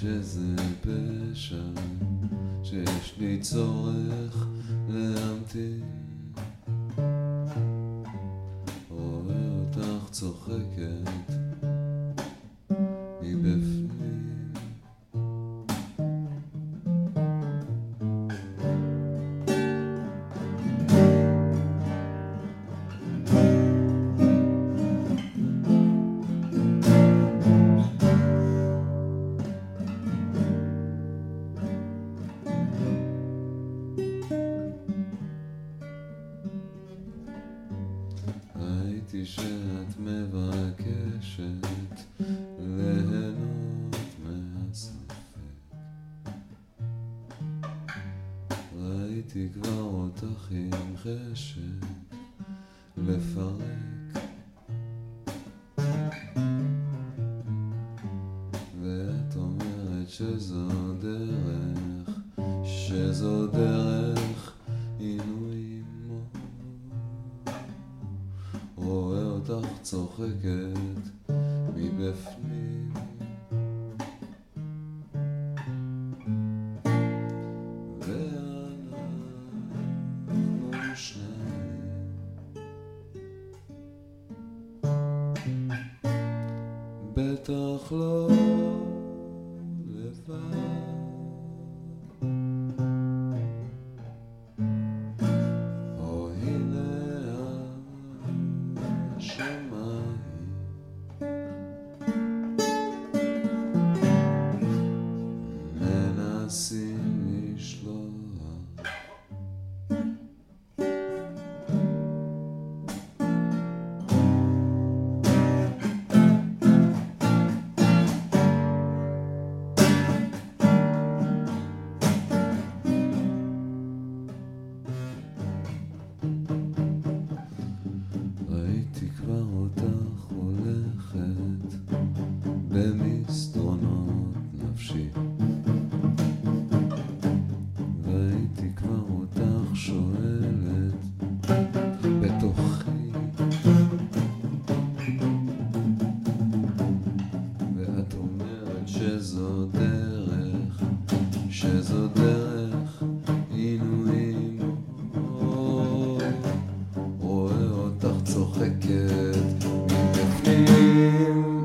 שזה פשע שיש לי צורך להמתין. רואה אותך צוחקת שאת מבקשת ליהנות מהספק. ראיתי כבר אותך עם חשק לפרק. ואת אומרת שזו דרך, שזו דרך עינויים אותך צוחקת מבפנים. ואנחנו שניים בטח לא לבד במסדרונות נפשי. ראיתי כבר אותך שואלת בתוכי ואת אומרת שזו דרך, שזו דרך עינויים רואה אותך צוחקת מבפנים